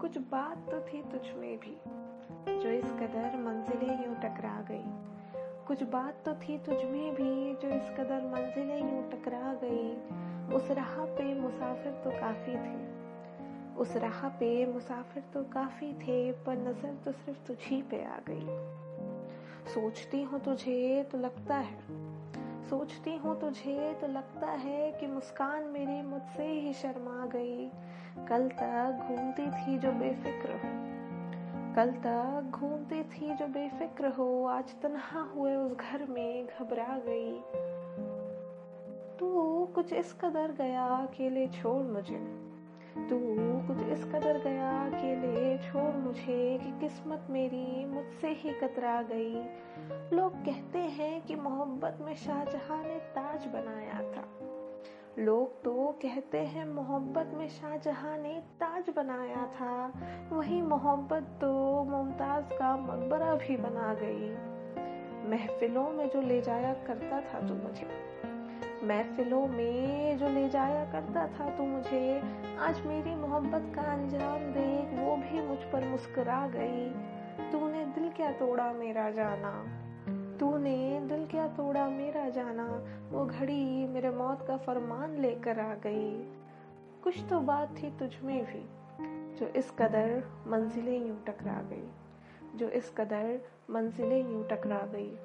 कुछ बात तो थी तुझ में भी, जो इस कदर मंजिलें यूँ टकरा गई। कुछ बात तो थी तुझ में भी, जो इस कदर मंजिलें यूँ टकरा गई। उस राह पे मुसाफिर तो काफ़ी थे। उस राह पे मुसाफिर तो काफ़ी थे, पर नज़र तो सिर्फ़ तुझी पे आ गई। सोचती हूँ तुझे तो लगता है, सोचती हूँ तुझे तो लगता है कि मुस्कान मेरी मुझसे ही शर्मा गई। कल तक घूमती थी जो बेफिक्र हो। कल तक घूमती थी जो बेफिक्र हो। आज तनहा हुए उस घर में घबरा गई। तू कुछ इस कदर गया, अकेले छोड़ मुझे। तू कुछ इस कदर गया, अकेले छोड़ मुझे, कि किस्मत मेरी मुझसे ही कतरा गई। लोग कहते हैं कि मोहब्बत में शाहजहां ने ताज बनाया था। लोग तो कहते हैं, मोहब्बत में शाहजहां ने ताज बनाया था। वही मोहब्बत तो मुमताज़ का मकबरा भी बना गई। महफिलों में जो ले जाया करता था तू मुझे। महफिलों में जो ले जाया करता था तू मुझे। आज मेरी मोहब्बत का अंजाम देख वो भी मुझ पर मुस्कुरा गई। तूने दिल क्या तोड़ा मेरा जाना। तूने दिल क्या तोड़ा मेरा जाना? वो घड़ी मेरे मौत का फरमान लेकर आ गई। कुछ तो बात थी तुझ में भी, जो इस कदर मंजिलें यूँ टकरा गई। जो इस कदर मंजिलें यूँ टकरा गई।